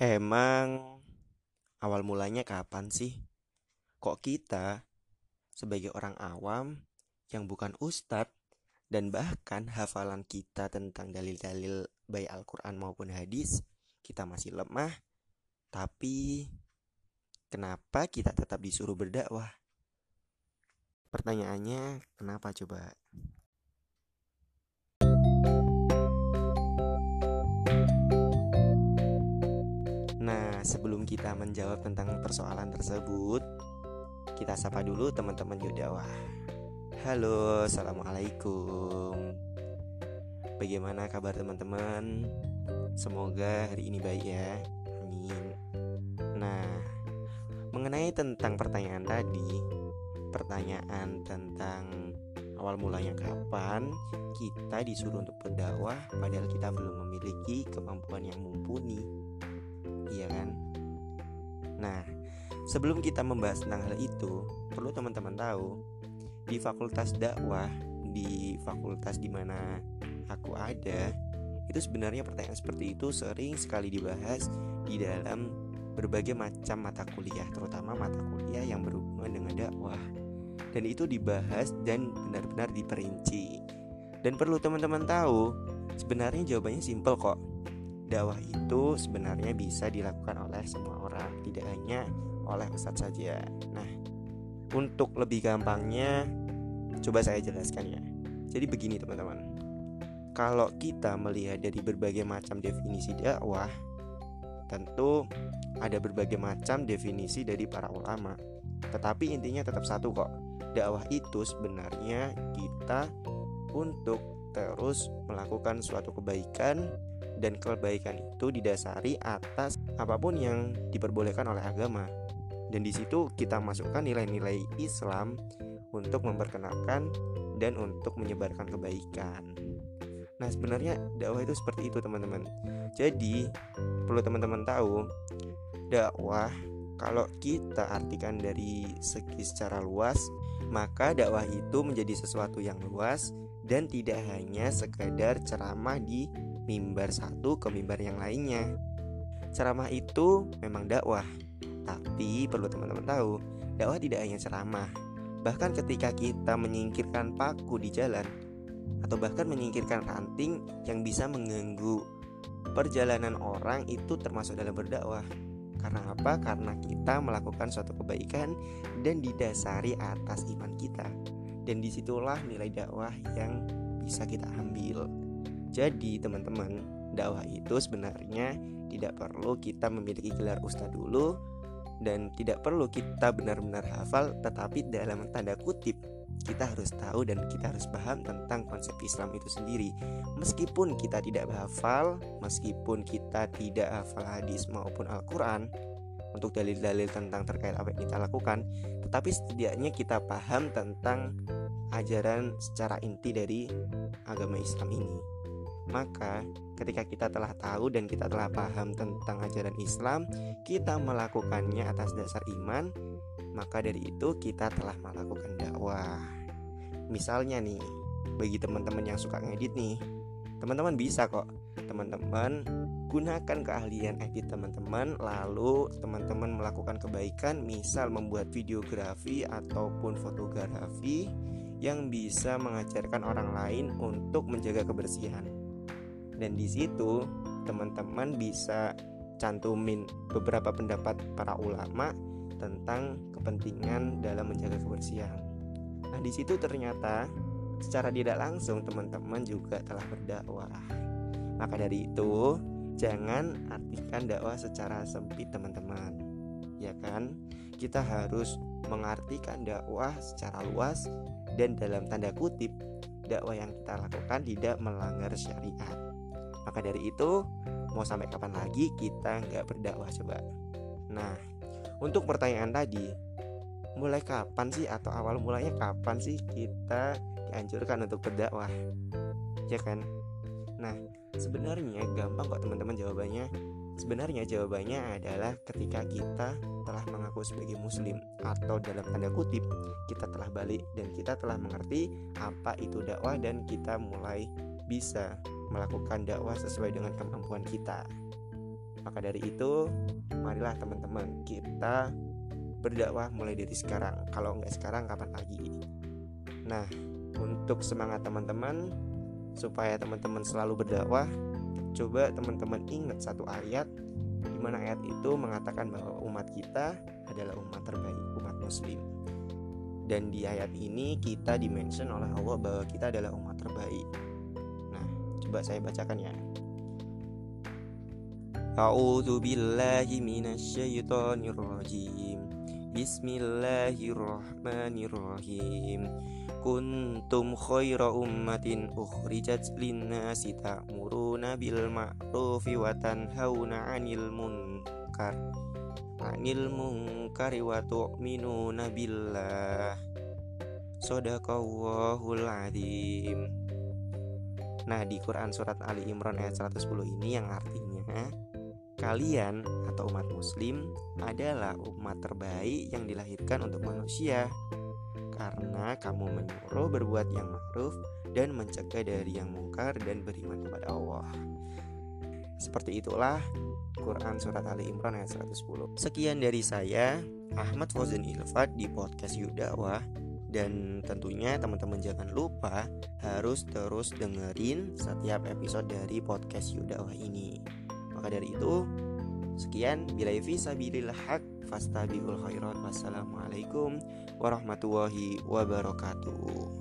Emang awal mulanya kapan sih? Kok kita sebagai orang awam yang bukan ustadz dan bahkan hafalan kita tentang dalil-dalil baik Al-Quran maupun hadis kita masih lemah tapi kenapa kita tetap disuruh berdakwah? Pertanyaannya kenapa coba? Sebelum kita menjawab tentang persoalan tersebut, kita sapa dulu teman-teman Yudawah. Halo, assalamualaikum. Bagaimana kabar teman-teman? Semoga hari ini baik ya. Amin. Nah, mengenai tentang pertanyaan tadi, pertanyaan tentang awal mulanya kapan kita disuruh untuk berdakwah padahal kita belum memiliki kemampuan yang mumpuni iya kan? Nah sebelum kita membahas tentang hal itu perlu teman-teman tahu di fakultas dakwah di fakultas di mana aku ada itu sebenarnya pertanyaan seperti itu sering sekali dibahas di dalam berbagai macam mata kuliah terutama mata kuliah yang berhubungan dengan dakwah. Dan itu dibahas dan benar-benar diperinci. Dan perlu teman-teman tahu sebenarnya jawabannya simpel kok dakwah itu sebenarnya bisa dilakukan oleh semua orang, tidak hanya oleh ustadz saja. Nah, untuk lebih gampangnya, coba saya jelaskan ya. Jadi begini teman-teman, kalau kita melihat dari berbagai macam definisi dakwah, tentu ada berbagai macam definisi dari para ulama. Tetapi intinya tetap satu kok. Dakwah itu sebenarnya kita untuk terus melakukan suatu kebaikan dan kebaikan itu didasari atas apa pun yang diperbolehkan oleh agama. Dan di situ kita masukkan nilai-nilai Islam untuk memperkenalkan dan untuk menyebarkan kebaikan. Nah, sebenarnya dakwah itu seperti itu, teman-teman. Jadi, perlu teman-teman tahu, dakwah kalau kita artikan dari segi secara luas, maka dakwah itu menjadi sesuatu yang luas dan tidak hanya sekadar ceramah di mimbar satu ke mimbar yang lainnya. Ceramah itu memang dakwah, tapi perlu teman-teman tahu, dakwah tidak hanya ceramah. Bahkan ketika kita menyingkirkan paku di jalan atau bahkan menyingkirkan ranting yang bisa mengganggu perjalanan orang itu termasuk dalam berdakwah. Karena apa? Karena kita melakukan suatu kebaikan dan didasari atas iman kita. Dan di situlah nilai dakwah yang bisa kita ambil. Jadi teman-teman, dakwah itu sebenarnya tidak perlu kita memiliki gelar ustadz dulu dan tidak perlu kita benar-benar hafal tetapi dalam tanda kutip kita harus tahu dan kita harus paham tentang konsep Islam itu sendiri meskipun kita tidak hafal meskipun kita tidak hafal hadis maupun Al-Quran untuk dalil-dalil tentang terkait apa yang kita lakukan tetapi setidaknya kita paham tentang ajaran secara inti dari agama Islam ini maka, ketika kita telah tahu dan kita telah paham tentang ajaran Islam, kita melakukannya atas dasar iman, maka dari itu kita telah melakukan dakwah. Misalnya nih, bagi teman-teman yang suka ngedit nih, teman-teman bisa kok. Teman-teman gunakan keahlian edit teman-teman, lalu teman-teman melakukan kebaikan, misal membuat videografi ataupun fotografi yang bisa mengajarkan orang lain untuk menjaga kebersihan dan di situ teman-teman bisa cantumin beberapa pendapat para ulama tentang kepentingan dalam menjaga kebersihan. Nah, di situ ternyata secara tidak langsung teman-teman juga telah berdakwah. Maka dari itu, jangan artikan dakwah secara sempit teman-teman. Ya kan? Kita harus mengartikan dakwah secara luas dan dalam tanda kutip dakwah yang kita lakukan tidak melanggar syariat. Maka dari itu mau sampai kapan lagi kita nggak berdakwah coba. Nah, untuk pertanyaan tadi, mulai kapan sih atau awal mulanya kapan sih kita dianjurkan untuk berdakwah? Ya kan? Nah, sebenarnya gampang kok teman-teman jawabannya. Sebenarnya jawabannya adalah ketika kita telah mengaku sebagai muslim atau dalam tanda kutip kita telah balik dan kita telah mengerti apa itu dakwah dan kita mulai bisa melakukan dakwah sesuai dengan kemampuan kita. Maka dari itu, marilah teman-teman kita berdakwah mulai dari sekarang. Kalau nggak sekarang, kapan lagi? Nah, untuk semangat teman-teman supaya teman-teman selalu berdakwah, coba teman-teman ingat satu ayat di mana ayat itu mengatakan bahwa umat kita adalah umat terbaik, umat muslim. Dan di ayat ini kita dimention oleh Allah bahwa kita adalah umat terbaik. Nah, coba saya bacakan ya. A'udzu billahi. Bismillahirrahmanirrahim. Kuntum khaira ummatin ukhrijat linnasi ta'muruna bil ma'rufi wa tanhauna 'anil munkar. 'Anil munkari wa tu'minuna billah. Shadaqallahul azim. Nah, di Quran surat Ali Imran ayat 110 ini yang artinya Kalian atau umat muslim adalah umat terbaik yang dilahirkan untuk manusia Karena kamu menyuruh berbuat yang ma'ruf dan mencegah dari yang mungkar dan beriman kepada Allah. Seperti itulah Quran Surat Ali Imran ayat 110 Sekian dari saya Ahmad Fauzan Ilfat di podcast Yudawa dan tentunya teman-teman jangan lupa harus terus dengerin setiap episode dari podcast Yudawa ini. Maka dari itu, sekian. Bila fisabilillah haq fastabiqul khairat. Wassalamualaikum warahmatullahi wabarakatuh.